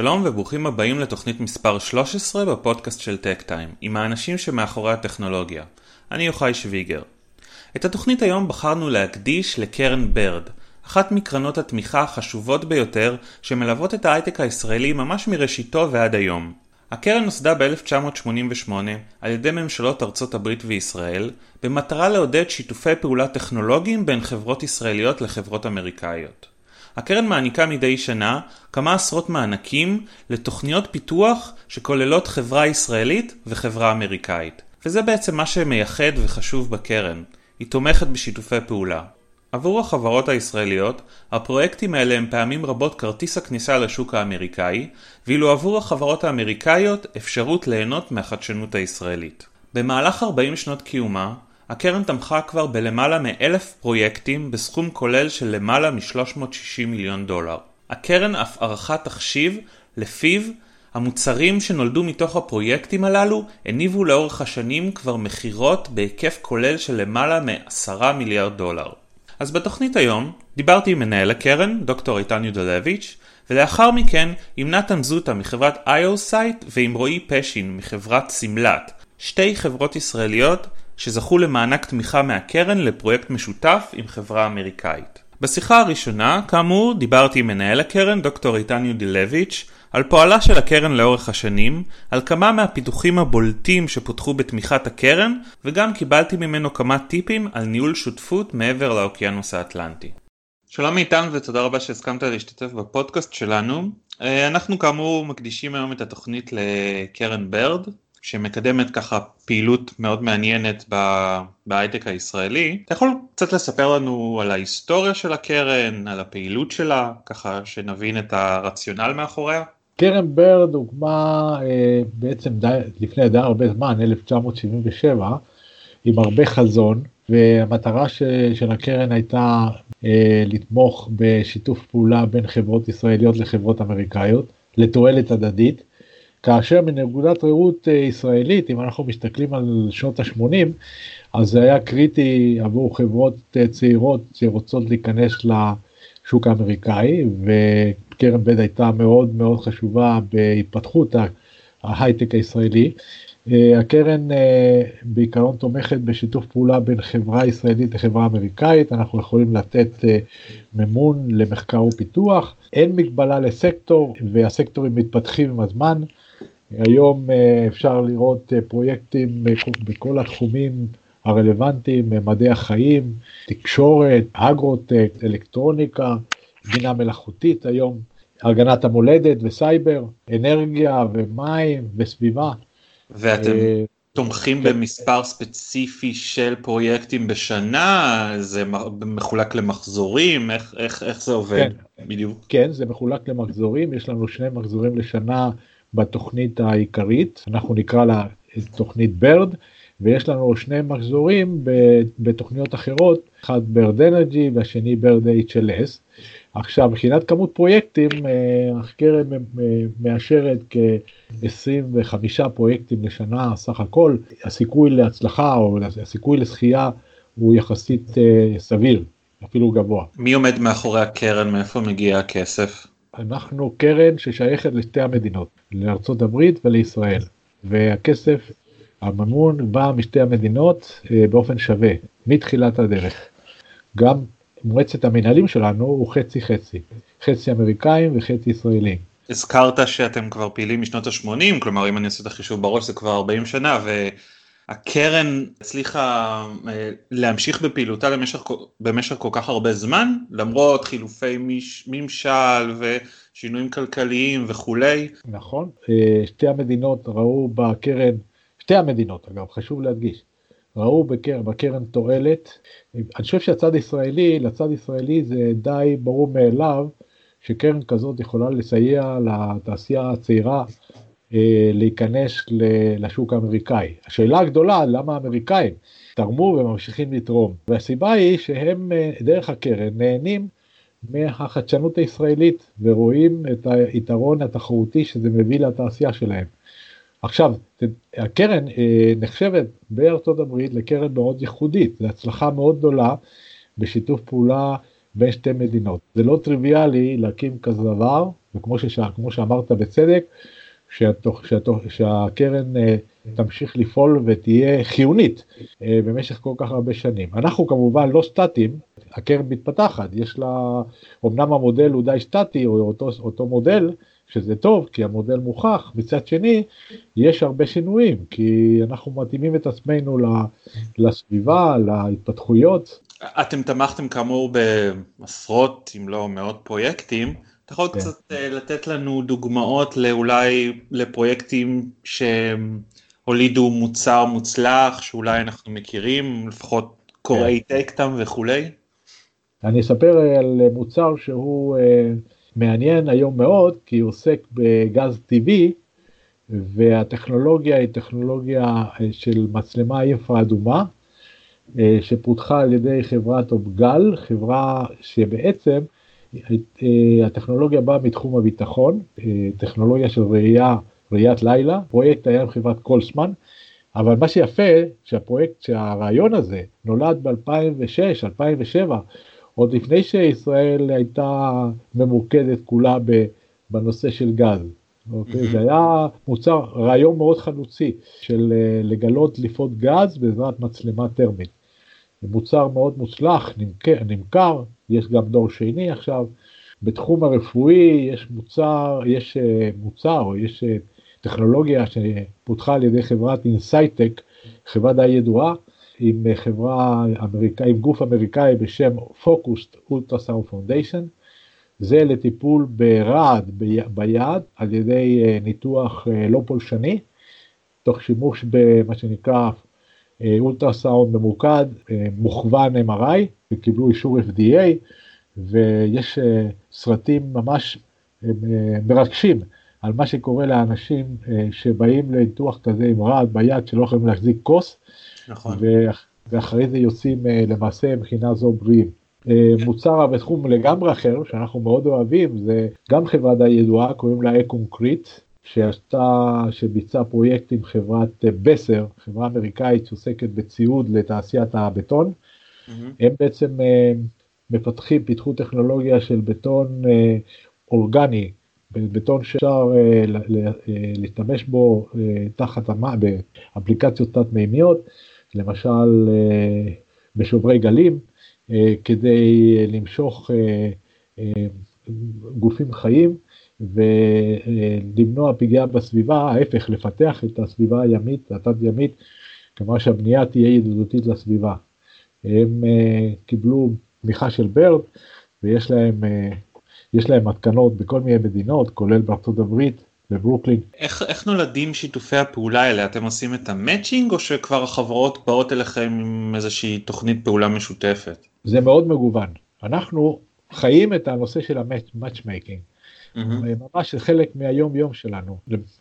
שלום וברוכים הבאים לתוכנית מספר 13 בפודקאסט של טק טיים, עם האנשים שמאחורי הטכנולוגיה. אני יוחאי שוויגר. את התוכנית היום בחרנו להקדיש לקרן ברד, אחת מקרנות התמיכה החשובות ביותר שמלוות את ההייטק הישראלי ממש מראשיתו ועד היום. הקרן נוסדה ב-1988 על ידי ממשלות ארצות הברית וישראל, במטרה לעודד שיתופי פעולה טכנולוגיים בין חברות ישראליות לחברות אמריקאיות. הקרן מעניקה מדי שנה כמה עשרות מענקים לתוכניות פיתוח שכוללות חברה ישראלית וחברה אמריקאית. וזה בעצם מה שמייחד וחשוב בקרן. היא תומכת בשיתופי פעולה. עבור החברות הישראליות, הפרויקטים האלה הם פעמים רבות כרטיס הכניסה לשוק האמריקאי, ואילו עבור החברות האמריקאיות אפשרות ליהנות מהחדשנות הישראלית. במהלך 40 שנות קיומה, הקרן תמכה כבר בלמעלה מאלף פרויקטים בסכום כולל של למעלה מ-360 מיליון דולר. הקרן אף ערכה תחשיב לפיו המוצרים שנולדו מתוך הפרויקטים הללו הניבו לאורך השנים כבר מכירות בהיקף כולל של למעלה מ-10 מיליארד דולר. אז בתוכנית היום דיברתי עם מנהל הקרן, דוקטור איתן יודלביץ', ולאחר מכן עם נתן זוטה מחברת איו-סייט ועם רועי פשין מחברת סימלט, שתי חברות ישראליות שזכו למענק תמיכה מהקרן לפרויקט משותף עם חברה אמריקאית. בשיחה הראשונה, כאמור, דיברתי עם מנהל הקרן, דוקטור איתן יודלביץ', על פועלה של הקרן לאורך השנים, על כמה מהפיתוחים הבולטים שפותחו בתמיכת הקרן, וגם קיבלתי ממנו כמה טיפים על ניהול שותפות מעבר לאוקיינוס האטלנטי. שלום איתן ותודה רבה שהסכמת להשתתף בפודקאסט שלנו. אה, אנחנו כאמור מקדישים היום את התוכנית לקרן ברד, שמקדמת ככה פעילות מאוד מעניינת בהייטק הישראלי. אתה יכול קצת לספר לנו על ההיסטוריה של הקרן, על הפעילות שלה, ככה שנבין את הרציונל מאחוריה? קרן ברד הוקמה אה, בעצם די, לפני די הרבה זמן, 1977, עם הרבה חזון, והמטרה ש, של הקרן הייתה אה, לתמוך בשיתוף פעולה בין חברות ישראליות לחברות אמריקאיות, לתועלת הדדית. כאשר מנקודת ראות אה, ישראלית, אם אנחנו מסתכלים על שנות ה-80, אז זה היה קריטי עבור חברות אה, צעירות שרוצות להיכנס לשוק האמריקאי, וקרן בד הייתה מאוד מאוד חשובה בהתפתחות ההייטק הישראלי. אה, הקרן בעיקרון תומכת בשיתוף פעולה בין חברה ישראלית לחברה אמריקאית, אנחנו יכולים לתת מימון למחקר ופיתוח, אין מגבלה לסקטור והסקטורים מתפתחים עם הזמן. היום אה, אפשר לראות אה, פרויקטים בכל התחומים הרלוונטיים, אה, מדעי החיים, תקשורת, אגרוטק, אלקטרוניקה, בינה מלאכותית היום, הגנת המולדת וסייבר, אנרגיה ומים וסביבה. ואתם תומכים כן. במספר ספציפי של פרויקטים בשנה? זה מחולק למחזורים? איך, איך, איך זה עובד כן. בדיוק? כן, זה מחולק למחזורים, יש לנו שני מחזורים לשנה בתוכנית העיקרית, אנחנו נקרא לה תוכנית ברד, ויש לנו שני מחזורים בתוכניות אחרות, אחד ברד אנרגי והשני ברד HLS. עכשיו, מבחינת כמות פרויקטים, אה, הקרן מאשרת כ-25 פרויקטים לשנה סך הכל, הסיכוי להצלחה או הסיכוי לזכייה הוא יחסית אה, סביר, אפילו גבוה. מי עומד מאחורי הקרן, מאיפה מגיע הכסף? אנחנו קרן ששייכת לשתי המדינות, לארצות הברית ולישראל, והכסף, המימון בא משתי המדינות אה, באופן שווה, מתחילת הדרך. גם מועצת המנהלים שלנו הוא חצי חצי, חצי אמריקאים וחצי ישראלים. הזכרת שאתם כבר פעילים משנות ה-80, כלומר אם אני עושה את החישוב בראש זה כבר 40 שנה, ו... הקרן הצליחה אה, להמשיך בפעילותה למשך, במשך כל כך הרבה זמן, למרות חילופי מש, ממשל ושינויים כלכליים וכולי. נכון, אה, שתי המדינות ראו בקרן, שתי המדינות אגב, חשוב להדגיש, ראו בקרן, בקרן תועלת. אני חושב שהצד הישראלי, לצד הישראלי זה די ברור מאליו שקרן כזאת יכולה לסייע לתעשייה הצעירה להיכנס לשוק האמריקאי. השאלה הגדולה, למה האמריקאים תרמו וממשיכים לתרום? והסיבה היא שהם אה, דרך הקרן נהנים מהחדשנות הישראלית ורואים את היתרון התחרותי שזה מביא לתעשייה שלהם. עכשיו, הקרן אה, נחשבת בארצות הברית לקרן מאוד ייחודית, זו הצלחה מאוד גדולה בשיתוף פעולה בין שתי מדינות. זה לא טריוויאלי להקים כזה דבר, וכמו שש, שאמרת בצדק, שהתוך, שהתוך, שהקרן uh, תמשיך לפעול ותהיה חיונית uh, במשך כל כך הרבה שנים. אנחנו כמובן לא סטטים, הקרן מתפתחת, יש לה, אמנם המודל הוא די סטטי, או אותו, אותו מודל, שזה טוב, כי המודל מוכח, מצד שני, יש הרבה שינויים, כי אנחנו מתאימים את עצמנו לסביבה, להתפתחויות. אתם תמכתם כאמור בעשרות אם לא מאות פרויקטים, אתה יכול כן. קצת אה, לתת לנו דוגמאות לאולי לפרויקטים שהולידו מוצר מוצלח שאולי אנחנו מכירים, לפחות קוראי כן. טקטם וכולי? אני אספר על מוצר שהוא אה, מעניין היום מאוד, כי הוא עוסק בגז טבעי, והטכנולוגיה היא טכנולוגיה אה, של מצלמה אינפרה אדומה, אה, שפותחה על ידי חברת אובגל, חברה שבעצם אה, הטכנולוגיה באה מתחום הביטחון, טכנולוגיה של ראייה, ראיית לילה, פרויקט היה עם חברת קולסמן, אבל מה שיפה, שהפרויקט, שהרעיון הזה נולד ב-2006, 2007, עוד לפני שישראל הייתה ממוקדת כולה בנושא של גז. אוקיי? זה היה מוצר, רעיון מאוד חלוצי של אה, לגלות דליפות גז בעזרת מצלמה טרמית. מוצר מאוד מוצלח, נמכר, נמכר, יש גם דור שני עכשיו. בתחום הרפואי יש מוצר, יש אה, מוצר או יש אה, טכנולוגיה שפותחה על ידי חברת אינסייטק, חברה די ידועה, עם חברה אמריקאית, עם גוף אמריקאי בשם Focused Ultrasound Foundation. זה לטיפול ברעד ביד על ידי אה, ניתוח אה, לא פולשני, תוך שימוש במה שנקרא אולטרסאונד ממוקד, אה, מוכוון MRI, וקיבלו אישור FDA, ויש סרטים ממש מרגשים על מה שקורה לאנשים שבאים לניתוח כזה עם רעד ביד שלא יכולים להחזיק כוס, נכון. ואחרי זה יוצאים למעשה מבחינה זו בריאים. אה, מוצר בתחום לגמרי אחר שאנחנו מאוד אוהבים זה גם חברה די ידועה קוראים לה אקונקריט שעשתה שביצעה פרויקט עם חברת אה, בסר חברה אמריקאית שעוסקת בציוד לתעשיית הבטון. Mm-hmm. הם בעצם אה, מפתחים פיתחו טכנולוגיה של בטון אורגני בטון שאפשר להשתמש בו תחת המה באפליקציות תת מימיות למשל בשוברי גלים. אה, כדי למשוך אה, אה, גופים חיים ולמנוע פגיעה בסביבה, ההפך, לפתח את הסביבה הימית, התת ימית, כלומר שהבנייה תהיה ידידותית לסביבה. הם קיבלו תמיכה של ברד ויש להם, יש להם התקנות בכל מיני מדינות, כולל בארצות הברית, בברוקלין. איך, איך נולדים שיתופי הפעולה האלה? אתם עושים את ה matching או שכבר החברות באות אליכם עם איזושהי תוכנית פעולה משותפת? זה מאוד מגוון. אנחנו חיים את הנושא של ה matchmaking. Mm-hmm. ממש חלק מהיום יום שלנו.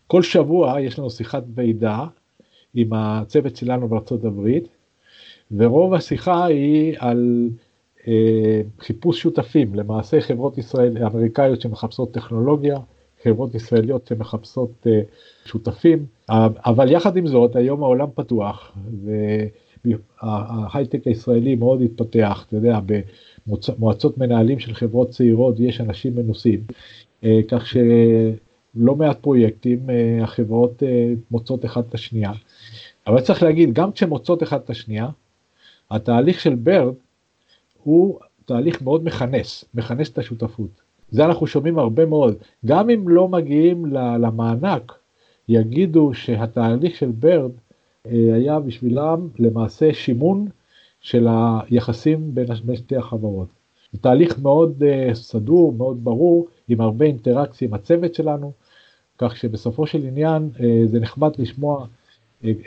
כל שבוע יש לנו שיחת ועידה עם הצוות שלנו בארצות הברית, ורוב השיחה היא על אה, חיפוש שותפים, למעשה חברות ישראל, אמריקאיות שמחפשות טכנולוגיה, חברות ישראליות שמחפשות אה, שותפים, אבל יחד עם זאת היום העולם פתוח, ו... ההייטק הישראלי מאוד התפתח, אתה יודע, במועצות מנהלים של חברות צעירות יש אנשים מנוסים, אה, כך שלא מעט פרויקטים אה, החברות אה, מוצאות אחת את השנייה, אבל צריך להגיד, גם כשמוצאות אחת את השנייה, התהליך של ברד הוא תהליך מאוד מכנס, מכנס את השותפות. זה אנחנו שומעים הרבה מאוד. גם אם לא מגיעים למענק, יגידו שהתהליך של ברד אה, היה בשבילם למעשה שימון של היחסים בין שתי החברות. זה תהליך מאוד אה, סדור, מאוד ברור, עם הרבה אינטראקציה עם הצוות שלנו, כך שבסופו של עניין אה, זה נחמד לשמוע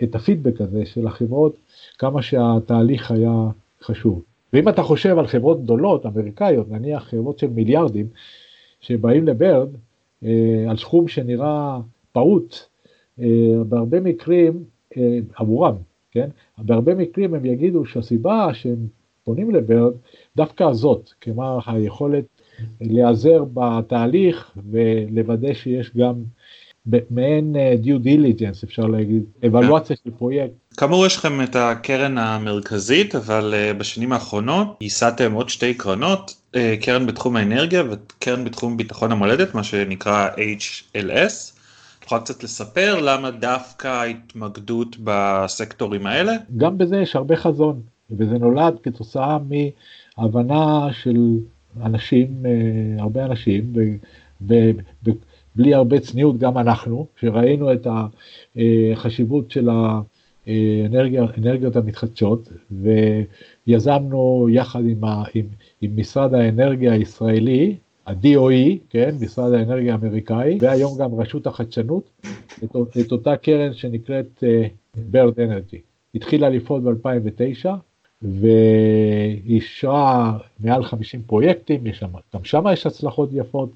את הפידבק הזה של החברות, כמה שהתהליך היה חשוב. ואם אתה חושב על חברות גדולות, אמריקאיות, נניח חברות של מיליארדים, שבאים לברד על סכום שנראה פעוט, בהרבה מקרים אה, עבורם, כן? בהרבה מקרים הם יגידו שהסיבה שהם פונים לברד דווקא הזאת, כלומר היכולת להיעזר בתהליך ולוודא שיש גם מעין אה, due diligence אפשר להגיד, אבלואציה של פרויקט כאמור יש לכם את הקרן המרכזית אבל uh, בשנים האחרונות ייסדתם עוד שתי קרנות uh, קרן בתחום האנרגיה וקרן בתחום ביטחון המולדת מה שנקרא HLS. תוכל קצת לספר למה דווקא ההתמקדות בסקטורים האלה? גם בזה יש הרבה חזון וזה נולד כתוצאה מהבנה של אנשים uh, הרבה אנשים. בלי הרבה צניעות גם אנחנו, שראינו את החשיבות של האנרגיות המתחדשות, ויזמנו יחד עם, ה, עם, עם משרד האנרגיה הישראלי, ה-DOE, כן, משרד האנרגיה האמריקאי, והיום גם רשות החדשנות, את, את אותה קרן שנקראת uh, BIRD Energy. התחילה לפעול ב-2009, ואישרה מעל 50 פרויקטים, שם, גם שם יש הצלחות יפות.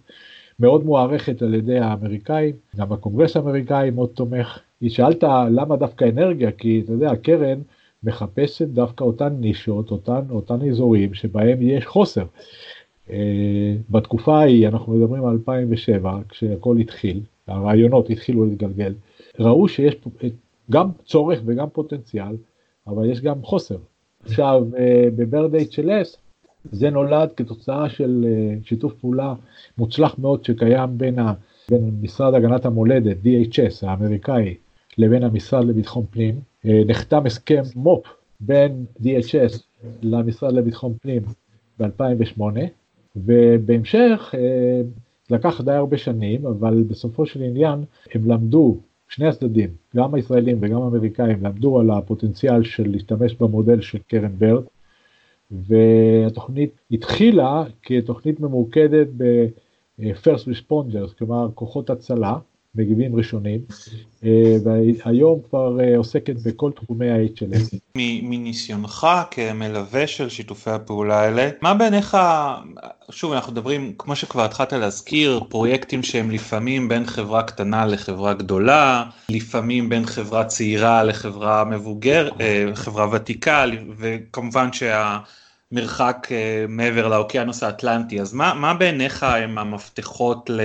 מאוד מוערכת על ידי האמריקאים, גם הקונגרס האמריקאי מאוד תומך. היא שאלת למה דווקא אנרגיה, כי אתה יודע, הקרן מחפשת דווקא אותן נישות, אותן, אותן אזורים שבהם יש חוסר. Uh, בתקופה ההיא, אנחנו מדברים על 2007, כשהכל התחיל, הרעיונות התחילו להתגלגל, ראו שיש גם צורך וגם פוטנציאל, אבל יש גם חוסר. עכשיו, uh, בברד HLS, זה נולד כתוצאה של אה, שיתוף פעולה מוצלח מאוד שקיים בין, ה, בין משרד הגנת המולדת, DHS האמריקאי, לבין המשרד לביטחון פנים. אה, נחתם הסכם מו"פ בין DHS למשרד לביטחון פנים ב-2008, ובהמשך אה, לקח די הרבה שנים, אבל בסופו של עניין הם למדו, שני הצדדים, גם הישראלים וגם האמריקאים, למדו על הפוטנציאל של להשתמש במודל של קרן ברד, והתוכנית התחילה כתוכנית ממוקדת ב-first responders, כלומר כוחות הצלה, מגיבים ראשונים, אה, והיום כבר אה, עוסקת בכל תחומי ה-HLS. מניסיונך כמלווה של שיתופי הפעולה האלה, מה בעיניך, שוב אנחנו מדברים, כמו שכבר התחלת להזכיר, פרויקטים שהם לפעמים בין חברה קטנה לחברה גדולה, לפעמים בין חברה צעירה לחברה מבוגרת, אה, חברה ותיקה, וכמובן שה... מרחק מעבר לאוקיינוס האטלנטי, אז מה, מה בעיניך הם המפתחות ל...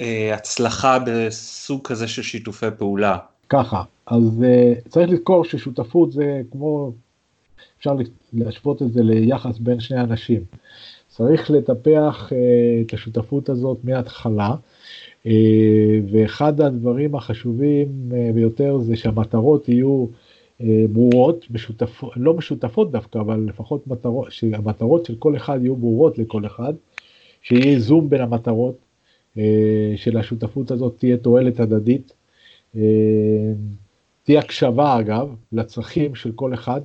אה, הצלחה בסוג כזה של שיתופי פעולה? ככה, אז uh, צריך לזכור ששותפות זה כמו, אפשר להשוות את זה ליחס בין שני אנשים. צריך לטפח uh, את השותפות הזאת מההתחלה, ואחד הדברים החשובים ביותר זה שהמטרות יהיו ברורות, משותפות, לא משותפות דווקא, אבל לפחות מטרות, שהמטרות של כל אחד יהיו ברורות לכל אחד, שיהיה זום בין המטרות. אה, של השותפות הזאת תהיה תועלת הדדית, אה, תהיה הקשבה אגב לצרכים של כל אחד.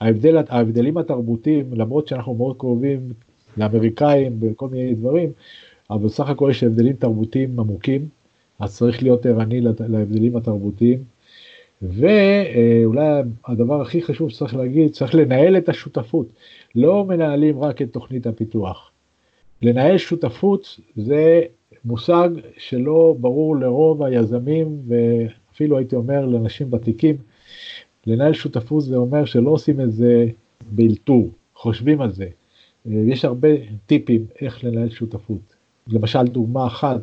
ההבדל, ההבדלים התרבותיים, למרות שאנחנו מאוד קרובים לאמריקאים וכל מיני דברים, אבל בסך הכל יש הבדלים תרבותיים עמוקים, אז צריך להיות ערני להבדלים התרבותיים. ואולי הדבר הכי חשוב שצריך להגיד, צריך לנהל את השותפות. לא מנהלים רק את תוכנית הפיתוח. לנהל שותפות זה מושג שלא ברור לרוב היזמים ואפילו הייתי אומר לאנשים ותיקים. לנהל שותפות זה אומר שלא עושים את זה באלתור, חושבים על זה. יש הרבה טיפים איך לנהל שותפות. למשל דוגמה אחת,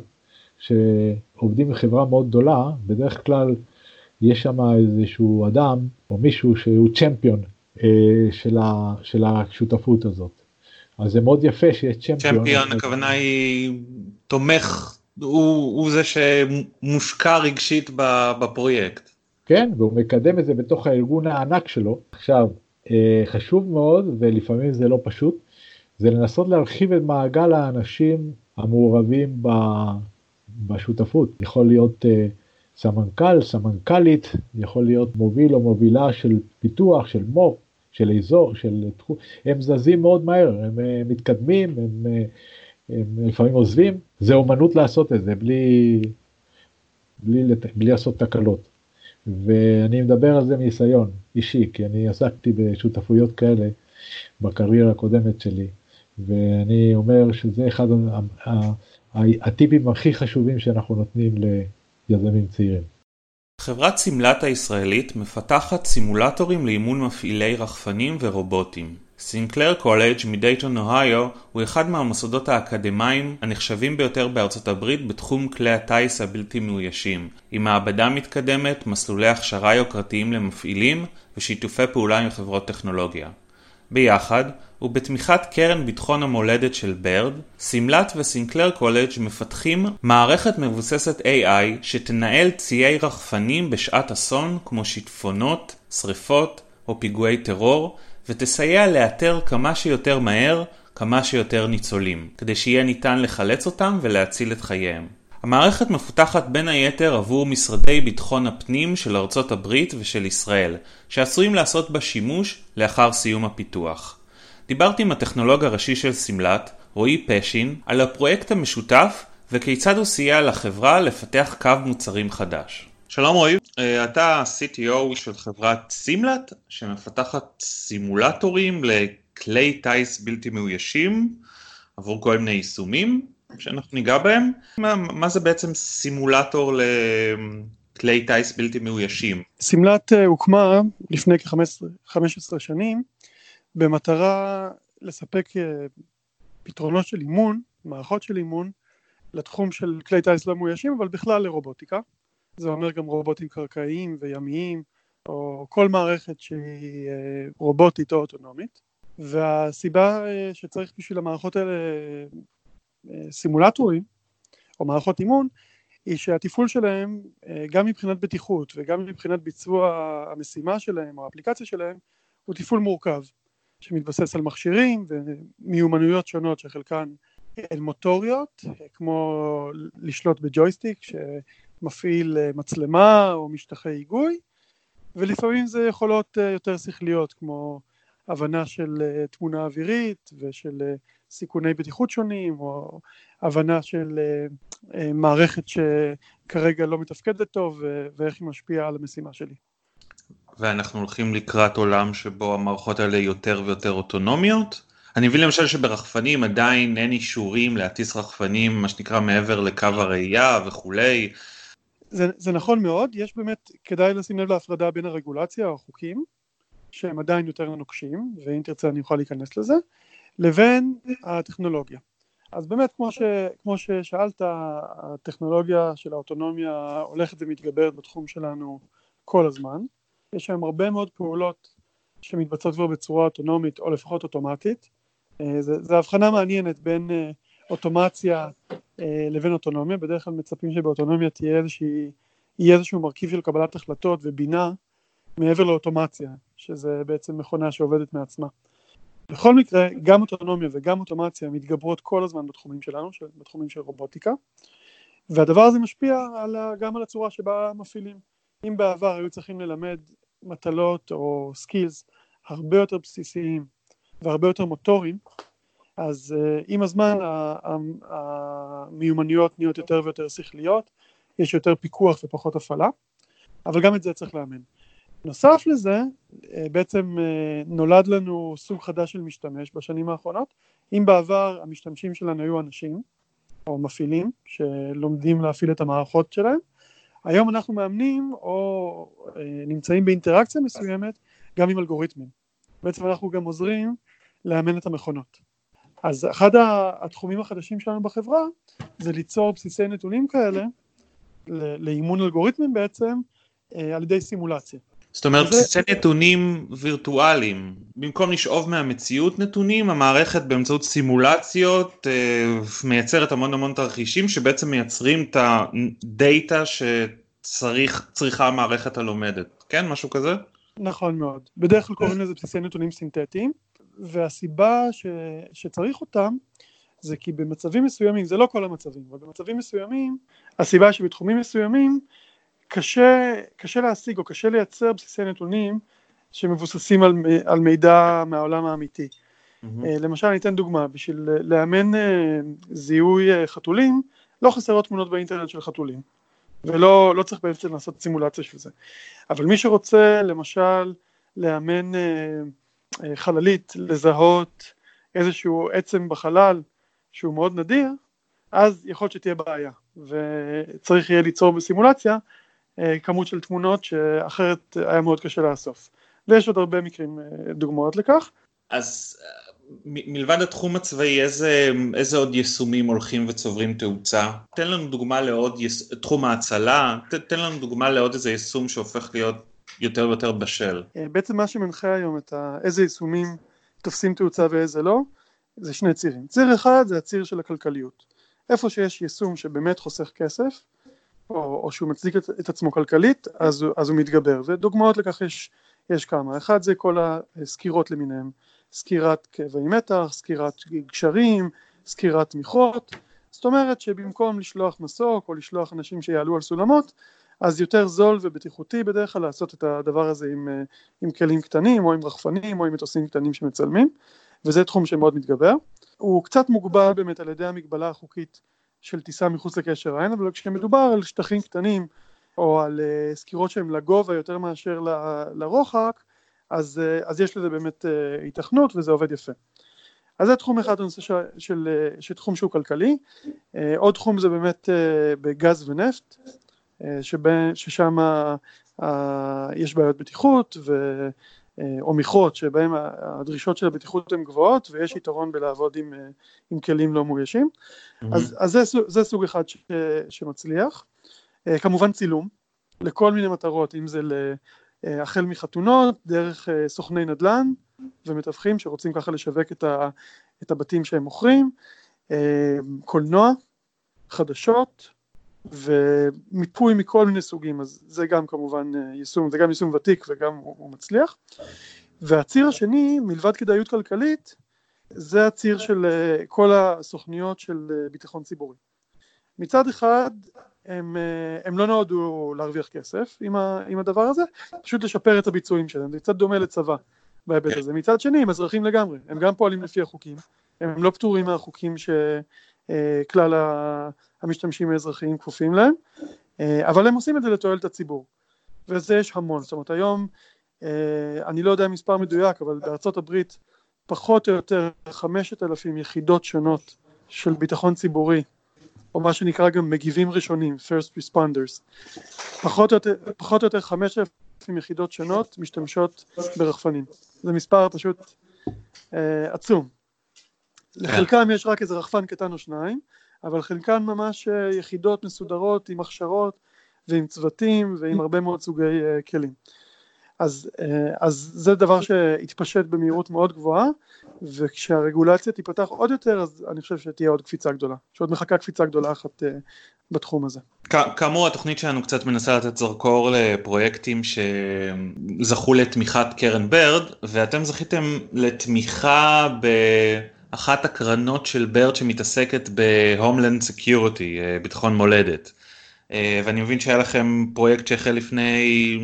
שעובדים בחברה מאוד גדולה, בדרך כלל יש שם איזשהו אדם או מישהו שהוא צ'מפיון אה, של, של השותפות הזאת. אז זה מאוד יפה שיש צ'מפיון. צ'מפיון הכוונה היא תומך, הוא, הוא זה שמושקע רגשית בפרויקט. כן, והוא מקדם את זה בתוך הארגון הענק שלו. עכשיו, אה, חשוב מאוד, ולפעמים זה לא פשוט, זה לנסות להרחיב את מעגל האנשים המעורבים בשותפות. יכול להיות אה, סמנכ"ל, סמנכ"לית, יכול להיות מוביל או מובילה של פיתוח, של מו"פ, של אזור, של תחום, הם זזים מאוד מהר, הם אה, מתקדמים, הם, אה, הם לפעמים עוזבים, זה אומנות לעשות את זה בלי, בלי, בלי לעשות תקלות. ואני מדבר על זה מניסיון אישי, כי אני עסקתי בשותפויות כאלה בקריירה הקודמת שלי, ואני אומר שזה אחד הטיפים הכי חשובים שאנחנו נותנים ליזמים צעירים. חברת סימלט הישראלית מפתחת סימולטורים לאימון מפעילי רחפנים ורובוטים. סינקלר קולג' מדייטון אוהיו הוא אחד מהמוסדות האקדמיים הנחשבים ביותר בארצות הברית בתחום כלי הטיס הבלתי מאוישים, עם מעבדה מתקדמת, מסלולי הכשרה יוקרתיים למפעילים ושיתופי פעולה עם חברות טכנולוגיה. ביחד, ובתמיכת קרן ביטחון המולדת של ברד, סימלט וסינקלר קולג' מפתחים מערכת מבוססת AI שתנהל ציי רחפנים בשעת אסון כמו שיטפונות, שריפות או פיגועי טרור, ותסייע לאתר כמה שיותר מהר כמה שיותר ניצולים, כדי שיהיה ניתן לחלץ אותם ולהציל את חייהם. המערכת מפותחת בין היתר עבור משרדי ביטחון הפנים של ארצות הברית ושל ישראל, שעשויים לעשות בה שימוש לאחר סיום הפיתוח. דיברתי עם הטכנולוג הראשי של סמל"ט, רועי פשין, על הפרויקט המשותף וכיצד הוא סייע לחברה לפתח קו מוצרים חדש. שלום רועי, אה, אתה CTO של חברת סימלט שמפתחת סימולטורים לכלי טיס בלתי מאוישים עבור כל מיני יישומים שאנחנו ניגע בהם. מה, מה זה בעצם סימולטור לכלי טיס בלתי מאוישים? סימלט אה, הוקמה לפני כ-15 שנים במטרה לספק אה, פתרונות של אימון, מערכות של אימון לתחום של כלי טיס לא מאוישים אבל בכלל לרובוטיקה. זה אומר גם רובוטים קרקעיים וימיים, או כל מערכת שהיא אה, רובוטית או אוטונומית. והסיבה אה, שצריך בשביל המערכות האלה סימולטורים, או מערכות אימון, היא שהתפעול שלהם, גם מבחינת בטיחות וגם מבחינת ביצוע המשימה שלהם או האפליקציה שלהם, הוא תפעול מורכב, שמתבסס על מכשירים ומיומנויות שונות שחלקן הן מוטוריות, כמו לשלוט בג'ויסטיק, מפעיל אה, מצלמה או משטחי היגוי ולפעמים זה יכולות אה, יותר שכליות כמו הבנה של אה, תמונה אווירית ושל סיכוני בטיחות שונים או הבנה של מערכת שכרגע לא מתפקדת טוב ואיך היא משפיעה על המשימה שלי. ואנחנו הולכים לקראת עולם שבו המערכות האלה יותר ויותר אוטונומיות? אני מבין למשל שברחפנים עדיין אין אישורים להטיס רחפנים מה שנקרא מעבר לקו הראייה וכולי, זה, זה נכון מאוד, יש באמת, כדאי לשים לב להפרדה בין הרגולציה החוקים, שהם עדיין יותר נוקשים, ואם תרצה אני אוכל להיכנס לזה, לבין הטכנולוגיה. אז באמת כמו, ש, כמו ששאלת, הטכנולוגיה של האוטונומיה הולכת ומתגברת בתחום שלנו כל הזמן. יש היום הרבה מאוד פעולות שמתבצעות כבר בצורה אוטונומית או לפחות אוטומטית. אה, זו הבחנה מעניינת בין אה, אוטומציה אה, לבין אוטונומיה, בדרך כלל מצפים שבאוטונומיה תהיה איזושהי, יהיה איזשהו מרכיב של קבלת החלטות ובינה מעבר לאוטומציה, שזה בעצם מכונה שעובדת מעצמה. בכל מקרה, גם אוטונומיה וגם אוטומציה מתגברות כל הזמן בתחומים שלנו, בתחומים של רובוטיקה, והדבר הזה משפיע על, גם על הצורה שבה מפעילים. אם בעבר היו צריכים ללמד מטלות או סקילס הרבה יותר בסיסיים והרבה יותר מוטוריים, אז uh, עם הזמן המיומנויות נהיות יותר ויותר שכליות, יש יותר פיקוח ופחות הפעלה, אבל גם את זה צריך לאמן. נוסף לזה, uh, בעצם uh, נולד לנו סוג חדש של משתמש בשנים האחרונות. אם בעבר המשתמשים שלנו היו אנשים, או מפעילים, שלומדים להפעיל את המערכות שלהם, היום אנחנו מאמנים או uh, נמצאים באינטראקציה מסוימת גם עם אלגוריתמים. בעצם אנחנו גם עוזרים לאמן את המכונות. אז אחד התחומים החדשים שלנו בחברה זה ליצור בסיסי נתונים כאלה לאימון אלגוריתמים בעצם אה, על ידי סימולציה. זאת אומרת זה... בסיסי נתונים וירטואליים, במקום לשאוב מהמציאות נתונים, המערכת באמצעות סימולציות אה, מייצרת המון המון תרחישים שבעצם מייצרים את הדאטה שצריכה המערכת הלומדת, כן? משהו כזה? נכון מאוד, בדרך כלל קוראים לזה בסיסי נתונים סינתטיים. והסיבה ש, שצריך אותם זה כי במצבים מסוימים, זה לא כל המצבים, אבל במצבים מסוימים, הסיבה שבתחומים מסוימים קשה, קשה להשיג או קשה לייצר בסיסי נתונים שמבוססים על, על מידע מהעולם האמיתי. Mm-hmm. למשל אני אתן דוגמה, בשביל לאמן אה, זיהוי אה, חתולים, לא חסרות תמונות באינטרנט של חתולים, ולא לא צריך בעצם לעשות סימולציה של זה. אבל מי שרוצה למשל לאמן חללית לזהות איזשהו עצם בחלל שהוא מאוד נדיר, אז יכול להיות שתהיה בעיה, וצריך יהיה ליצור בסימולציה כמות של תמונות שאחרת היה מאוד קשה לאסוף. ויש עוד הרבה מקרים, אה, דוגמאות לכך. אז מלבד התחום הצבאי, איזה, איזה עוד יישומים הולכים וצוברים תאוצה? תן לנו דוגמה לעוד, יס... תחום ההצלה, ת, תן לנו דוגמה לעוד איזה יישום שהופך להיות יותר ויותר בשל. אה, בעצם מה שמנחה היום את ה... איזה יישומים תופסים תאוצה ואיזה לא, זה שני צירים. ציר אחד זה הציר של הכלכליות. איפה שיש יישום שבאמת חוסך כסף, או, או שהוא מצדיק את, את עצמו כלכלית, אז, אז הוא מתגבר. ודוגמאות לכך יש, יש כמה. אחד זה כל הסקירות למיניהם. סקירת כאבי מתח, סקירת גשרים, סקירת תמיכות, זאת אומרת שבמקום לשלוח מסוק או לשלוח אנשים שיעלו על סולמות אז יותר זול ובטיחותי בדרך כלל לעשות את הדבר הזה עם, עם כלים קטנים או עם רחפנים או עם מטוסים קטנים שמצלמים וזה תחום שמאוד מתגבר. הוא קצת מוגבל באמת על ידי המגבלה החוקית של טיסה מחוץ לקשר העין אבל כשמדובר על שטחים קטנים או על uh, סקירות שהן לגובה יותר מאשר ל, לרוחק אז, אה, אז יש לזה באמת אה, היתכנות וזה עובד יפה. אז זה תחום אחד, הנושא של, של, אה, של תחום שהוא כלכלי, עוד תחום זה באמת בגז ונפט, ששם יש בעיות בטיחות ו, או מכרות שבהם הדרישות של הבטיחות הן גבוהות ויש יתרון בלעבוד עם, עם כלים לא מאוישים, mm-hmm. אז, אז זה, זה סוג אחד ש, שמצליח, כמובן צילום לכל מיני מטרות, אם זה אה, החל מחתונות, דרך אה, סוכני נדל"ן ומתווכים שרוצים ככה לשווק את, ה, את הבתים שהם מוכרים, אה, קולנוע, חדשות ומיפוי מכל מיני סוגים, אז זה גם כמובן יישום, זה גם יישום ותיק וגם הוא, הוא מצליח. והציר השני, מלבד כדאיות כלכלית, זה הציר של כל הסוכניות של ביטחון ציבורי. מצד אחד הם, אה, הם לא נועדו להרוויח כסף עם, ה, עם הדבר הזה, פשוט לשפר את הביצועים שלהם, זה קצת דומה לצבא בהיבט כן. הזה. מצד שני הם אזרחים לגמרי, הם גם פועלים לפי החוקים, הם לא פטורים מהחוקים שכלל אה, המשתמשים האזרחיים כפופים להם, אה, אבל הם עושים את זה לתועלת הציבור, וזה יש המון, זאת אומרת היום, אני לא יודע מספר מדויק, אבל בארצות הברית פחות או יותר חמשת אלפים יחידות שונות של ביטחון ציבורי או מה שנקרא גם מגיבים ראשונים, first responders. פחות או יותר, פחות או יותר 5,000 יחידות שונות משתמשות ברחפנים. זה מספר פשוט אה, עצום. לחלקם יש רק איזה רחפן קטן או שניים, אבל חלקן ממש אה, יחידות מסודרות עם הכשרות ועם צוותים ועם הרבה מאוד סוגי אה, כלים. אז, אה, אז זה דבר שהתפשט במהירות מאוד גבוהה וכשהרגולציה תיפתח עוד יותר אז אני חושב שתהיה עוד קפיצה גדולה, שעוד מחכה קפיצה גדולה אחת בתחום הזה. כאמור התוכנית שלנו קצת מנסה לתת זרקור לפרויקטים שזכו לתמיכת קרן ברד ואתם זכיתם לתמיכה באחת הקרנות של ברד שמתעסקת ב homeland security, אה, ביטחון מולדת. אה, ואני מבין שהיה לכם פרויקט שהחל לפני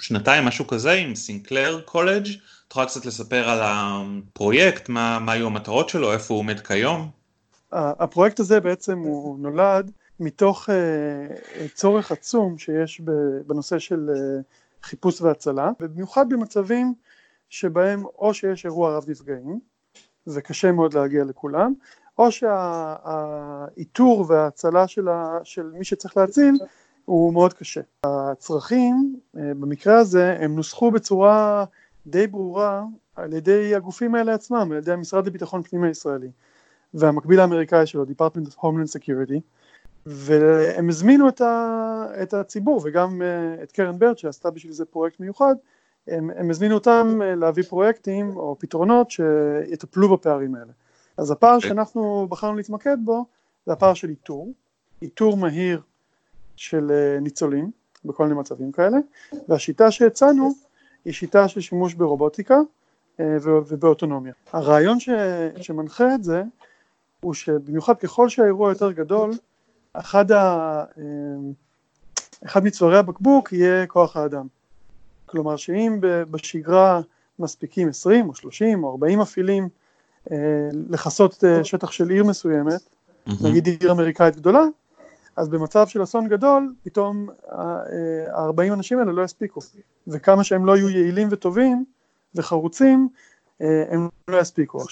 שנתיים, משהו כזה, עם סינקלר קולג'. את יכולה קצת לספר על הפרויקט, מה, מה היו המטרות שלו, איפה הוא עומד כיום? הפרויקט הזה בעצם הוא נולד מתוך uh, צורך עצום שיש בנושא של חיפוש והצלה, ובמיוחד במצבים שבהם או שיש אירוע רב נפגעים, וקשה מאוד להגיע לכולם, או שהאיתור וההצלה של, ה, של מי שצריך להציל הוא מאוד קשה. הצרכים אה, במקרה הזה הם נוסחו בצורה די ברורה על ידי הגופים האלה עצמם, על ידי המשרד לביטחון פנים הישראלי והמקביל האמריקאי שלו, Department of Homeland Security והם הזמינו את, ה, את הציבור וגם אה, את קרן ברד שעשתה בשביל זה פרויקט מיוחד הם, הם הזמינו אותם אה, להביא פרויקטים או פתרונות שיטפלו בפערים האלה אז הפער. אוקיי. שאנחנו בחרנו להתמקד בו זה הפער של איתור, איתור מהיר של אה, ניצולים בכל מיני מצבים כאלה, והשיטה שהצענו היא שיטה של שימוש ברובוטיקה אה, ובאוטונומיה. הרעיון ש, שמנחה את זה הוא שבמיוחד ככל שהאירוע יותר גדול, אחד, ה, אחד מצווארי הבקבוק יהיה כוח האדם. כלומר שאם בשגרה מספיקים 20 או 30 או 40 מפעילים אה, לכסות אה, שטח של עיר מסוימת, נגיד עיר אמריקאית גדולה, אז במצב של אסון גדול, פתאום ה-40 אה, אנשים האלה לא יספיקו, וכמה שהם לא יהיו יעילים וטובים וחרוצים, הם לא יספיקו.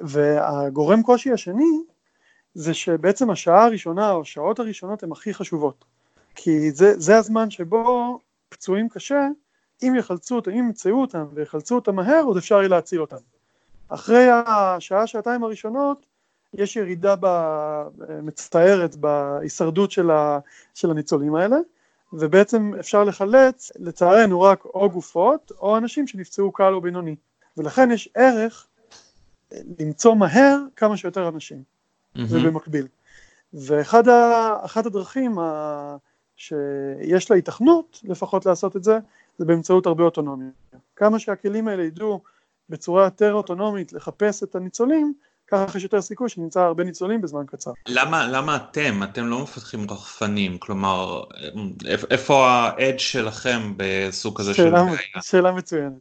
והגורם קושי השני, זה שבעצם השעה הראשונה או השעות הראשונות הן הכי חשובות, כי זה, זה הזמן שבו פצועים קשה, אם יחלצו אותם, אם ימצאו אותם ויחלצו אותם מהר, עוד אפשר יהיה להציל אותם. אחרי השעה, שעתיים הראשונות, יש ירידה מצטערת בהישרדות של, ה, של הניצולים האלה, ובעצם אפשר לחלץ, לצערנו, רק או גופות, או אנשים שנפצעו קל או בינוני. ולכן יש ערך למצוא מהר כמה שיותר אנשים, mm-hmm. ובמקביל. ואחת הדרכים ה... שיש לה התכנות לפחות לעשות את זה, זה באמצעות הרבה אוטונומיה. כמה שהכלים האלה ידעו בצורה יותר אוטונומית לחפש את הניצולים, ככה יש יותר סיכוי שנמצא הרבה ניצולים בזמן קצר. למה, למה אתם? אתם לא מפתחים רחפנים, כלומר, איפה האדג' שלכם בסוג כזה של בעיה? שאלה מצוינת.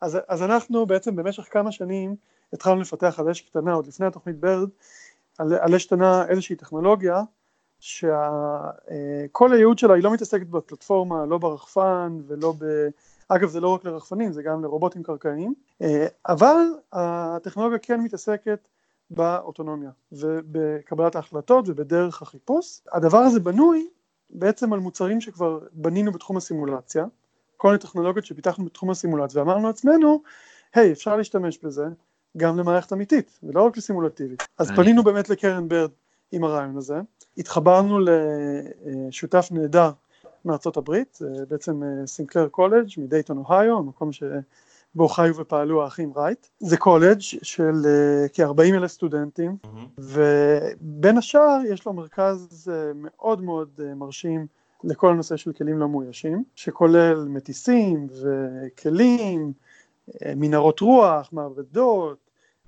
אז, אז אנחנו בעצם במשך כמה שנים התחלנו לפתח על אש קטנה, עוד לפני התוכנית ברד, על, על אש קטנה איזושהי טכנולוגיה שכל הייעוד שלה היא לא מתעסקת בפלטפורמה, לא ברחפן ולא ב... אגב זה לא רק לרחפנים, זה גם לרובוטים קרקעיים, אה, אבל הטכנולוגיה כן מתעסקת באוטונומיה ובקבלת ההחלטות ובדרך החיפוש. הדבר הזה בנוי בעצם על מוצרים שכבר בנינו בתחום הסימולציה, כל מיני טכנולוגיות שפיתחנו בתחום הסימולציה ואמרנו לעצמנו, היי hey, אפשר להשתמש בזה גם למערכת אמיתית ולא רק לסימולטיבית. אז פנינו באמת לקרן ברד עם הרעיון הזה, התחברנו לשותף נהדר מארצות הברית, בעצם סינקלר קולג' מדייטון אוהיו, המקום שבו חיו ופעלו האחים רייט. זה קולג' של כ-40 אלף סטודנטים, mm-hmm. ובין השאר יש לו מרכז מאוד מאוד מרשים לכל הנושא של כלים לא מאוישים, שכולל מטיסים וכלים, מנהרות רוח, מעבדות,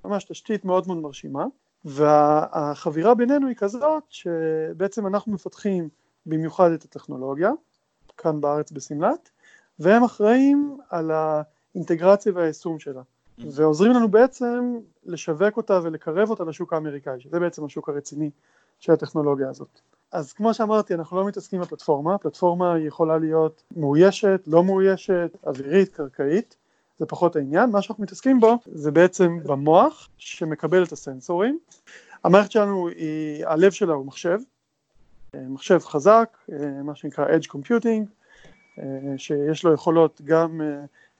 ממש תשתית מאוד מאוד מרשימה. והחבירה בינינו היא כזאת שבעצם אנחנו מפתחים במיוחד את הטכנולוגיה, כאן בארץ בסמלת, והם אחראים על האינטגרציה והיישום שלה. ועוזרים לנו בעצם לשווק אותה ולקרב אותה לשוק האמריקאי, שזה בעצם השוק הרציני של הטכנולוגיה הזאת. אז כמו שאמרתי, אנחנו לא מתעסקים בפלטפורמה, הפלטפורמה יכולה להיות מאוישת, לא מאוישת, אווירית, קרקעית, זה פחות העניין, מה שאנחנו מתעסקים בו זה בעצם במוח שמקבל את הסנסורים. המערכת שלנו, היא, הלב שלה הוא מחשב, אה, מחשב חזק, אה, מה שנקרא Edge Computing, אה, שיש לו יכולות גם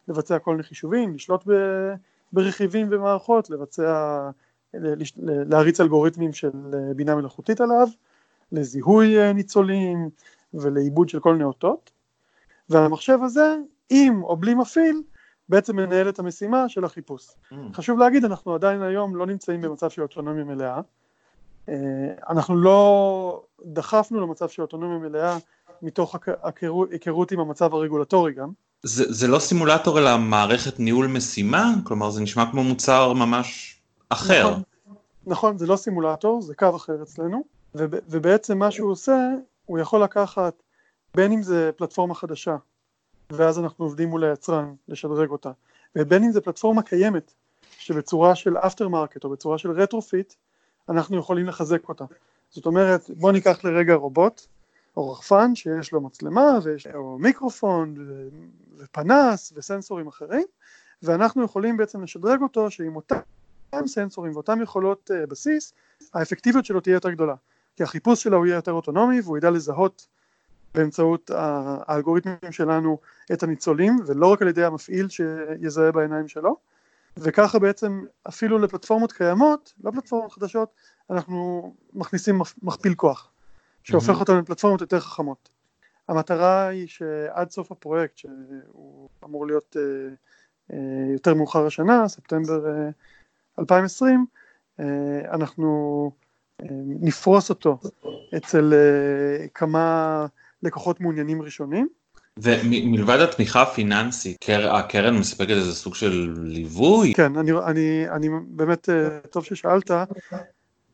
לבצע כל מיני חישובים, לשלוט ברכיבים ומערכות, לבצע, להריץ אלגוריתמים של בינה מלאכותית עליו, לזיהוי ניצולים ולעיבוד של כל מיני אותות, והמחשב הזה, עם או בלי מפעיל, בעצם מנהל את המשימה של החיפוש. Mm. חשוב להגיד, אנחנו עדיין היום לא נמצאים במצב של אוטונומיה מלאה. אה, אנחנו לא דחפנו למצב של אוטונומיה מלאה מתוך היכרות עם המצב הרגולטורי גם. זה, זה לא סימולטור אלא מערכת ניהול משימה? כלומר זה נשמע כמו מוצר ממש אחר. נכון, נכון זה לא סימולטור, זה קו אחר אצלנו, ובעצם מה שהוא עושה, הוא יכול לקחת בין אם זה פלטפורמה חדשה ואז אנחנו עובדים מול היצרן לשדרג אותה, ובין אם זה פלטפורמה קיימת שבצורה של after market או בצורה של retrofit אנחנו יכולים לחזק אותה. זאת אומרת בוא ניקח לרגע רובוט או רחפן שיש לו מצלמה ויש, או מיקרופון ופנס וסנסורים אחרים ואנחנו יכולים בעצם לשדרג אותו שעם אותם סנסורים ואותם יכולות uh, בסיס האפקטיביות שלו תהיה יותר גדולה כי החיפוש שלו יהיה יותר אוטונומי והוא ידע לזהות באמצעות האלגוריתמים שלנו את הניצולים ולא רק על ידי המפעיל שיזהה בעיניים שלו וככה בעצם אפילו לפלטפורמות קיימות, לא פלטפורמות חדשות, אנחנו מכניסים מכפיל כוח שהופך אותנו לפלטפורמות יותר חכמות. המטרה היא שעד סוף הפרויקט שהוא אמור להיות אה, אה, יותר מאוחר השנה, ספטמבר 2020, אה, אנחנו נפרוס אותו אצל כמה לקוחות מעוניינים ראשונים. ומלבד התמיכה הפיננסית, הקרן מספקת איזה סוג של ליווי? כן, אני, אני, אני באמת, אה, טוב ששאלת,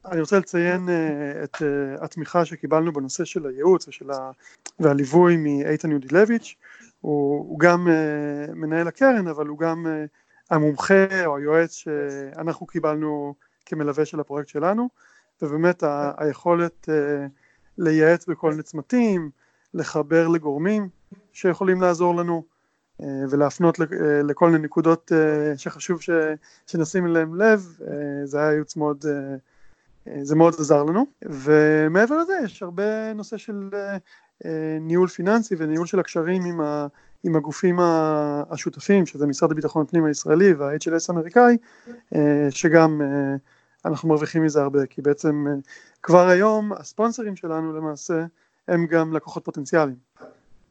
אני רוצה לציין אה, את אה, התמיכה שקיבלנו בנושא של הייעוץ ושל ה... והליווי מאיתן יודילביץ', הוא, הוא גם מנהל הקרן, אבל הוא גם המומחה או היועץ שאנחנו קיבלנו כמלווה של הפרויקט שלנו, ובאמת ה, היכולת לייעץ בכל מיני צמתים, לחבר לגורמים שיכולים לעזור לנו אה, ולהפנות אה, לכל מיני נקודות אה, שחשוב שנשים אליהם לב, זה היה ייעוץ מאוד, זה מאוד עזר לנו, ומעבר לזה יש הרבה נושא של ניהול פיננסי וניהול של הקשרים עם, ה, עם הגופים השותפים, שזה משרד הביטחון הפנים הישראלי וה-HLS האמריקאי, שגם אנחנו מרוויחים מזה הרבה, כי בעצם כבר היום הספונסרים שלנו למעשה הם גם לקוחות פוטנציאליים.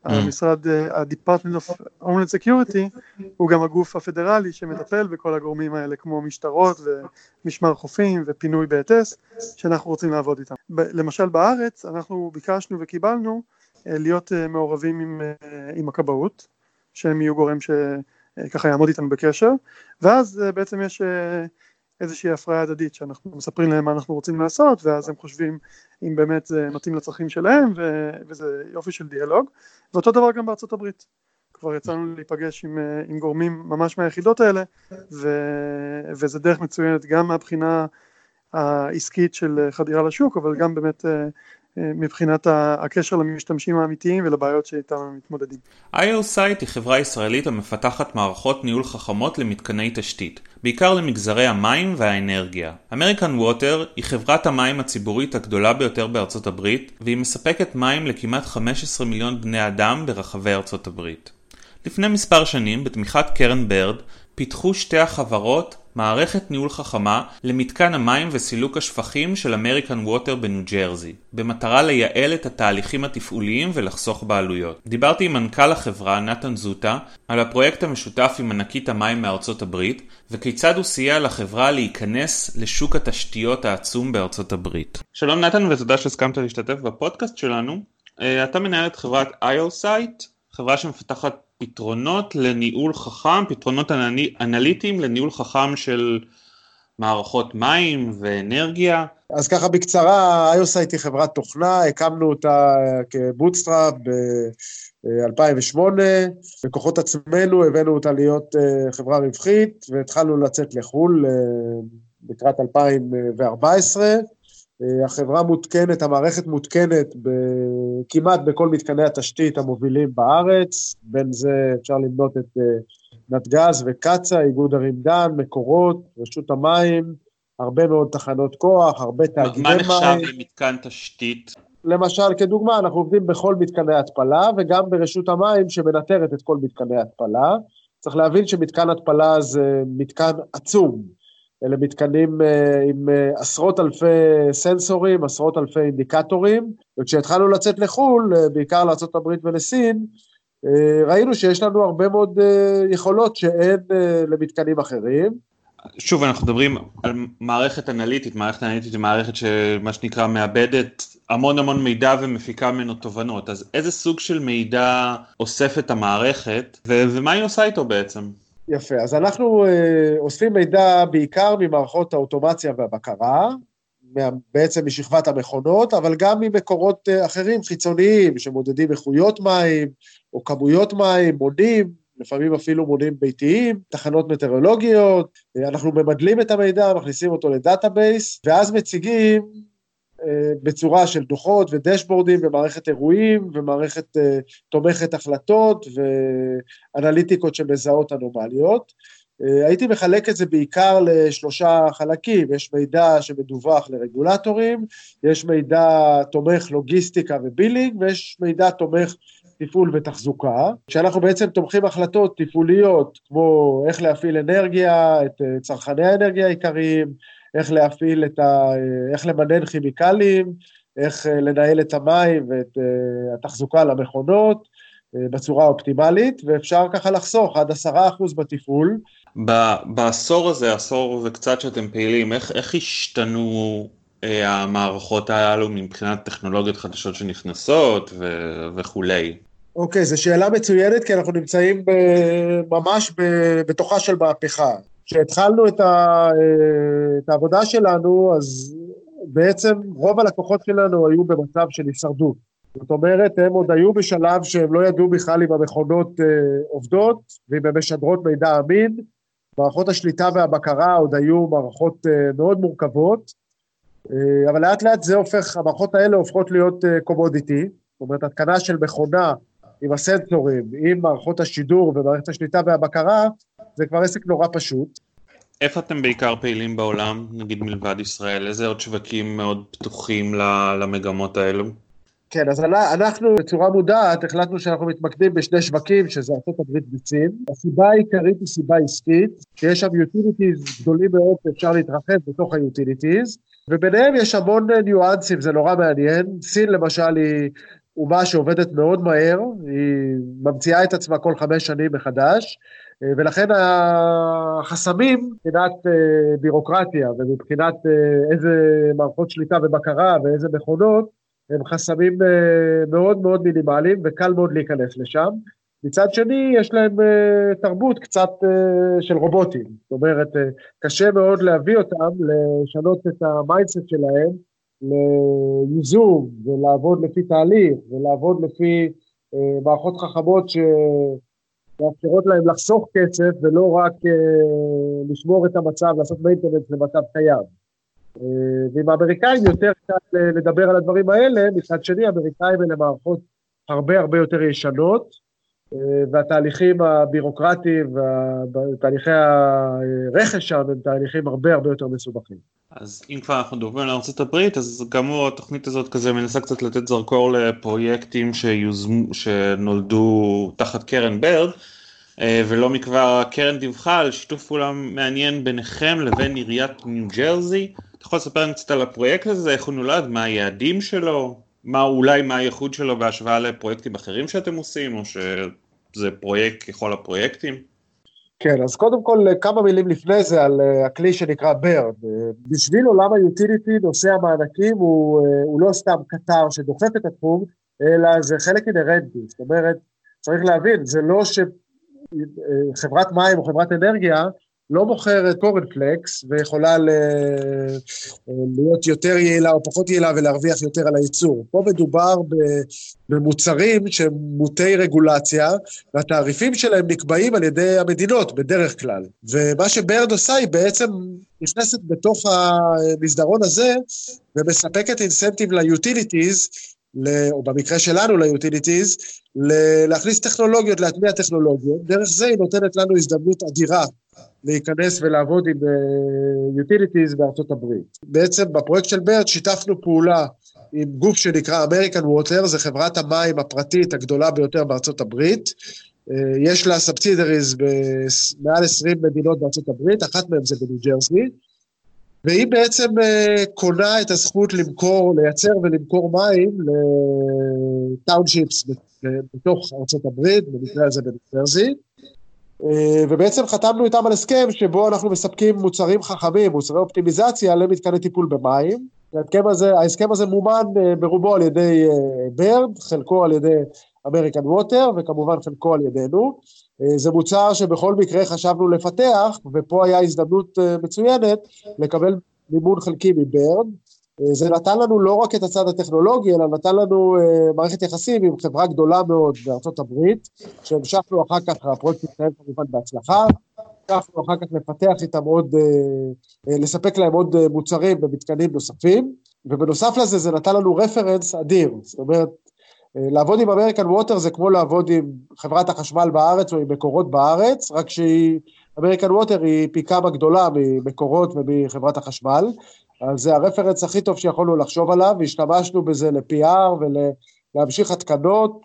Mm. המשרד, ה-Department of Homeland Security הוא גם הגוף הפדרלי שמטפל בכל הגורמים האלה כמו משטרות ומשמר חופים ופינוי בהיטס שאנחנו רוצים לעבוד איתם. למשל בארץ אנחנו ביקשנו וקיבלנו אה, להיות אה, מעורבים עם, אה, עם הכבאות שהם יהיו גורם שככה יעמוד איתנו בקשר ואז בעצם יש איזושהי הפריה הדדית שאנחנו מספרים להם מה אנחנו רוצים לעשות ואז הם חושבים אם באמת זה מתאים לצרכים שלהם ו- וזה יופי של דיאלוג. ואותו דבר גם בארצות הברית. כבר יצאנו להיפגש עם, עם גורמים ממש מהיחידות האלה ו- וזה דרך מצוינת גם מהבחינה העסקית של חדירה לשוק אבל גם באמת מבחינת הקשר למשתמשים האמיתיים ולבעיות שאיתם הם מתמודדים. IOSite היא חברה ישראלית המפתחת מערכות ניהול חכמות למתקני תשתית, בעיקר למגזרי המים והאנרגיה. American Water היא חברת המים הציבורית הגדולה ביותר בארצות הברית, והיא מספקת מים לכמעט 15 מיליון בני אדם ברחבי ארצות הברית. לפני מספר שנים, בתמיכת קרן ברד, פיתחו שתי החברות מערכת ניהול חכמה למתקן המים וסילוק השפכים של אמריקן ווטר בניו ג'רזי, במטרה לייעל את התהליכים התפעוליים ולחסוך בעלויות. דיברתי עם מנכ"ל החברה, נתן זוטה, על הפרויקט המשותף עם ענקית המים מארצות הברית, וכיצד הוא סייע לחברה להיכנס לשוק התשתיות העצום בארצות הברית. שלום נתן ותודה שהסכמת להשתתף בפודקאסט שלנו. אה, אתה מנהל את חברת IOSite, חברה שמפתחת פתרונות לניהול חכם, פתרונות אנליטיים לניהול חכם של מערכות מים ואנרגיה. אז ככה בקצרה, איוסייט היא חברת תוכנה, הקמנו אותה כבוטסטראפ ב-2008, בכוחות עצמנו הבאנו אותה להיות אה, חברה רווחית והתחלנו לצאת לחו"ל אה, לקראת 2014. אה, החברה מותקנת, המערכת מותקנת כמעט בכל מתקני התשתית המובילים בארץ, בין זה אפשר למנות את אה, נתגז וקצ"א, איגוד ערים דן, מקורות, רשות המים, הרבה מאוד תחנות כוח, הרבה תאגידי מים. מה נחשב למתקן תשתית? למשל, כדוגמה, אנחנו עובדים בכל מתקני התפלה וגם ברשות המים שמנטרת את כל מתקני התפלה. צריך להבין שמתקן התפלה זה מתקן עצום. אלה מתקנים אה, עם אה, עשרות אלפי סנסורים, עשרות אלפי אינדיקטורים, וכשהתחלנו לצאת לחו"ל, אה, בעיקר לארה"ב ולסין, ראינו שיש לנו הרבה מאוד יכולות שאין למתקנים אחרים. שוב, אנחנו מדברים על מערכת אנליטית, מערכת אנליטית היא מערכת שמה שנקרא מאבדת המון המון מידע ומפיקה ממנו תובנות, אז איזה סוג של מידע אוספת המערכת, ו- ומה היא עושה איתו בעצם? יפה, אז אנחנו אה, אוספים מידע בעיקר ממערכות האוטומציה והבקרה, בעצם משכבת המכונות, אבל גם ממקורות אה, אחרים חיצוניים שמודדים איכויות מים או כמויות מים, מונים, לפעמים אפילו מונים ביתיים, תחנות מטאורולוגיות, אה, אנחנו ממדלים את המידע, מכניסים אותו ל database, ואז מציגים בצורה של דוחות ודשבורדים ומערכת אירועים ומערכת אה, תומכת החלטות ואנליטיקות שמזהות אנומליות. אה, הייתי מחלק את זה בעיקר לשלושה חלקים, יש מידע שמדווח לרגולטורים, יש מידע תומך לוגיסטיקה ו billing, ויש מידע תומך תפעול ותחזוקה, כשאנחנו בעצם תומכים החלטות תפעוליות כמו איך להפעיל אנרגיה, את צרכני האנרגיה העיקריים, איך להפעיל את ה... איך למנן כימיקלים, איך אה, לנהל את המים ואת אה, התחזוקה למכונות אה, בצורה אופטימלית, ואפשר ככה לחסוך עד עשרה אחוז בתפעול. בעשור הזה, עשור וקצת שאתם פעילים, איך, איך השתנו המערכות הללו מבחינת טכנולוגיות חדשות שנכנסות ו- וכולי? אוקיי, זו שאלה מצוינת, כי אנחנו נמצאים ב- ממש ב- בתוכה של מהפכה. כשהתחלנו את, ה, אה, את העבודה שלנו, אז בעצם רוב הלקוחות שלנו היו במצב של הישרדות. זאת אומרת, הם עוד היו בשלב שהם לא ידעו בכלל אם המכונות אה, עובדות ואם הן משדרות מידע אמין. מערכות השליטה והבקרה עוד היו מערכות אה, מאוד מורכבות, אה, אבל לאט לאט זה הופך, המערכות האלה הופכות להיות קומודיטי, אה, זאת אומרת, התקנה של מכונה עם הסנסורים, עם מערכות השידור ומערכת השליטה והבקרה, זה כבר עסק נורא פשוט. איפה אתם בעיקר פעילים בעולם, נגיד מלבד ישראל? איזה עוד שווקים מאוד פתוחים למגמות האלו? כן, אז אנחנו בצורה מודעת החלטנו שאנחנו מתמקדים בשני שווקים, שזה ארה"ב וסין. הסיבה העיקרית היא סיבה עסקית, שיש שם utilities גדולים מאוד שאפשר להתרחב בתוך ה-utilities, וביניהם יש המון ניואנסים, זה נורא מעניין. סין למשל היא אומה שעובדת מאוד מהר, היא ממציאה את עצמה כל חמש שנים מחדש, ולכן החסמים מבחינת אה, בירוקרטיה ומבחינת אה, איזה מערכות שליטה ובקרה ואיזה מכונות, הם חסמים אה, מאוד מאוד מינימליים וקל מאוד להיכנס לשם. מצד שני, יש להם תרבות קצת של רובוטים. זאת אומרת, קשה מאוד להביא אותם לשנות את ה mindset שלהם לייזום ולעבוד לפי תהליך ולעבוד לפי מערכות חכמות שמאפשרות להם לחסוך כסף ולא רק uh, לשמור את המצב, לעשות מיינטננס למצב קיים. Uh, ועם האמריקאים יותר קל לדבר על הדברים האלה, מצד שני, האמריקאים אלה מערכות הרבה הרבה יותר ישנות. והתהליכים הבירוקרטיים ותהליכי הרכש שם הם תהליכים הרבה הרבה יותר מסובכים. אז אם כבר אנחנו מדברים על ארה"ב, אז כאמור התוכנית הזאת כזה מנסה קצת לתת זרקור לפרויקטים שיוזמו, שנולדו תחת קרן ברד, אה, ולא מכבר הקרן דיווחה על שיתוף פעולה מעניין ביניכם לבין עיריית ניו ג'רזי. אתה יכול לספר לנו קצת על הפרויקט הזה, איך הוא נולד, מה היעדים שלו? מה אולי מה הייחוד שלו בהשוואה לפרויקטים אחרים שאתם עושים, או שזה פרויקט ככל הפרויקטים? כן, אז קודם כל כמה מילים לפני זה על uh, הכלי שנקרא BERD. Uh, בשביל עולם היוטיליטי נושא המענקים הוא, uh, הוא לא סתם קטר שדוחף את התחום, אלא זה חלק אינהרנטי. זאת אומרת, צריך להבין, זה לא שחברת מים או חברת אנרגיה לא מוכרת קורנפלקס ויכולה ל... להיות יותר יעילה או פחות יעילה ולהרוויח יותר על הייצור. פה מדובר במוצרים שהם מוטי רגולציה, והתעריפים שלהם נקבעים על ידי המדינות בדרך כלל. ומה שבירד עושה היא בעצם נכנסת בתוך המסדרון הזה ומספקת incentive ל utilities או במקרה שלנו ל utilities, להכניס טכנולוגיות, להטמיע טכנולוגיות. דרך זה היא נותנת לנו הזדמנות אדירה להיכנס ולעבוד עם utilities uh, בארצות הברית. בעצם בפרויקט של בירד שיתפנו פעולה עם גוף שנקרא American Water, זו חברת המים הפרטית הגדולה ביותר בארצות הברית. Uh, יש לה סאבסידריז במעל 20 מדינות בארצות הברית, אחת מהן זה בניו ג'רסי. והיא בעצם uh, קונה את הזכות למכור, לייצר ולמכור מים לטאונשיפס בתוך הברית, במקרה הזה בניו Uh, ובעצם חתמנו איתם על הסכם שבו אנחנו מספקים מוצרים חכמים, מוצרי אופטימיזציה למתקני טיפול במים. הזה, ההסכם הזה מומן uh, ברובו על ידי ברד, חלקו על ידי אמריקן ווטר וכמובן חלקו על ידינו. אה, זה מוצר שבכל מקרה חשבנו לפתח, ופה היה הזדמנות אה, מצוינת לקבל מימון חלקי מברד. אה, זה נתן לנו לא רק את הצד הטכנולוגי, אלא נתן לנו מערכת יחסים עם חברה גדולה מאוד בארצות הברית, שהמשכנו אחר כך, הפרויקט התנהל כמובן בהצלחה, המשכנו אחר כך לפתח איתם עוד, לספק להם עוד מוצרים במתקנים נוספים, ובנוסף לזה זה נתן לנו רפרנס אדיר, זאת אומרת, לעבוד עם American Water זה כמו לעבוד עם חברת החשמל בארץ או עם מקורות בארץ, רק שהיא, American Water היא פי כמה גדולה ממקורות ומחברת החשמל, אז זה הרפרנס הכי טוב שיכולנו לחשוב עליו, והשתמשנו בזה ל-PR ולהמשיך התקנות,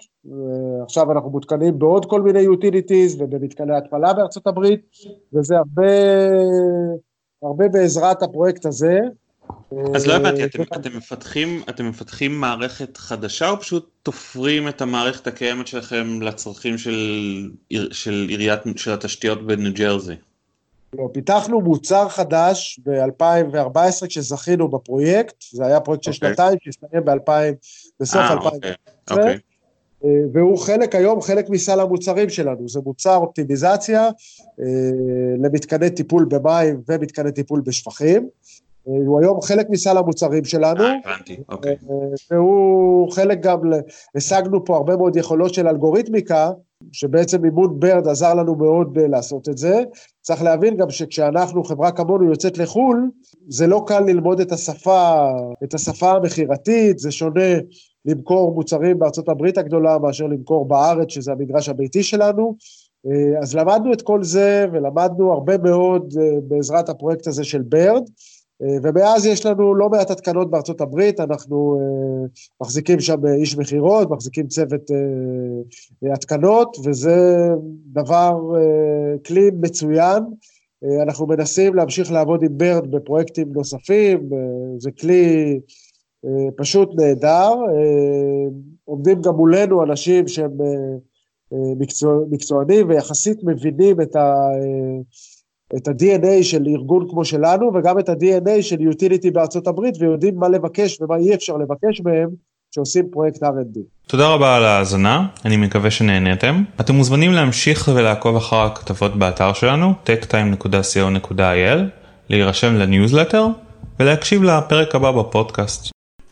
עכשיו אנחנו מותקנים בעוד כל מיני utilities ובמתקני התפלה בארצות הברית, וזה הרבה, הרבה בעזרת הפרויקט הזה. אז לא הבנתי, אתם, אתם, מפתחים, אתם מפתחים מערכת חדשה או פשוט תופרים את המערכת הקיימת שלכם לצרכים של, של עיריית, של התשתיות בניו ג'רזי? לא, פיתחנו מוצר חדש ב-2014 כשזכינו בפרויקט, זה היה פרויקט של okay. אוקיי. שנתיים שהסתיים ב-2000, בסוף 2014. Okay. Okay. והוא חלק היום, חלק מסל המוצרים שלנו, זה מוצר אופטימיזציה אה, למתקני טיפול במים ומתקני טיפול בשפכים. הוא היום חלק מסל המוצרים שלנו. אה, הבנתי, אוקיי. והוא חלק גם, השגנו פה הרבה מאוד יכולות של אלגוריתמיקה, שבעצם מימון ברד עזר לנו מאוד אה, לעשות את זה. צריך להבין גם שכשאנחנו, חברה כמונו יוצאת לחו"ל, זה לא קל ללמוד את השפה, את השפה המכירתית, זה שונה למכור מוצרים בארצות הברית הגדולה מאשר למכור בארץ, שזה המגרש הביתי שלנו. אה, אז למדנו את כל זה, ולמדנו הרבה מאוד בעזרת הפרויקט הזה של ברד. ומאז יש לנו לא מעט התקנות בארצות הברית, אנחנו מחזיקים שם איש מכירות, מחזיקים צוות התקנות, וזה דבר, כלי מצוין. אנחנו מנסים להמשיך לעבוד עם ברד בפרויקטים נוספים, זה כלי פשוט נהדר. עומדים גם מולנו אנשים שהם מקצוע, מקצוענים ויחסית מבינים את, ה, את ה-DNA של ארגון כמו שלנו, וגם את ה-DNA של utility בארצות הברית, ויודעים מה לבקש ומה אי אפשר לבקש מהם שעושים פרויקט R&D. תודה רבה על ההאזנה, אני מקווה שנהניתם. אתם מוזמנים להמשיך ולעקוב אחר הכתבות באתר שלנו, techtime.co.il, להירשם לניוזלטר ולהקשיב לפרק הבא בפודקאסט.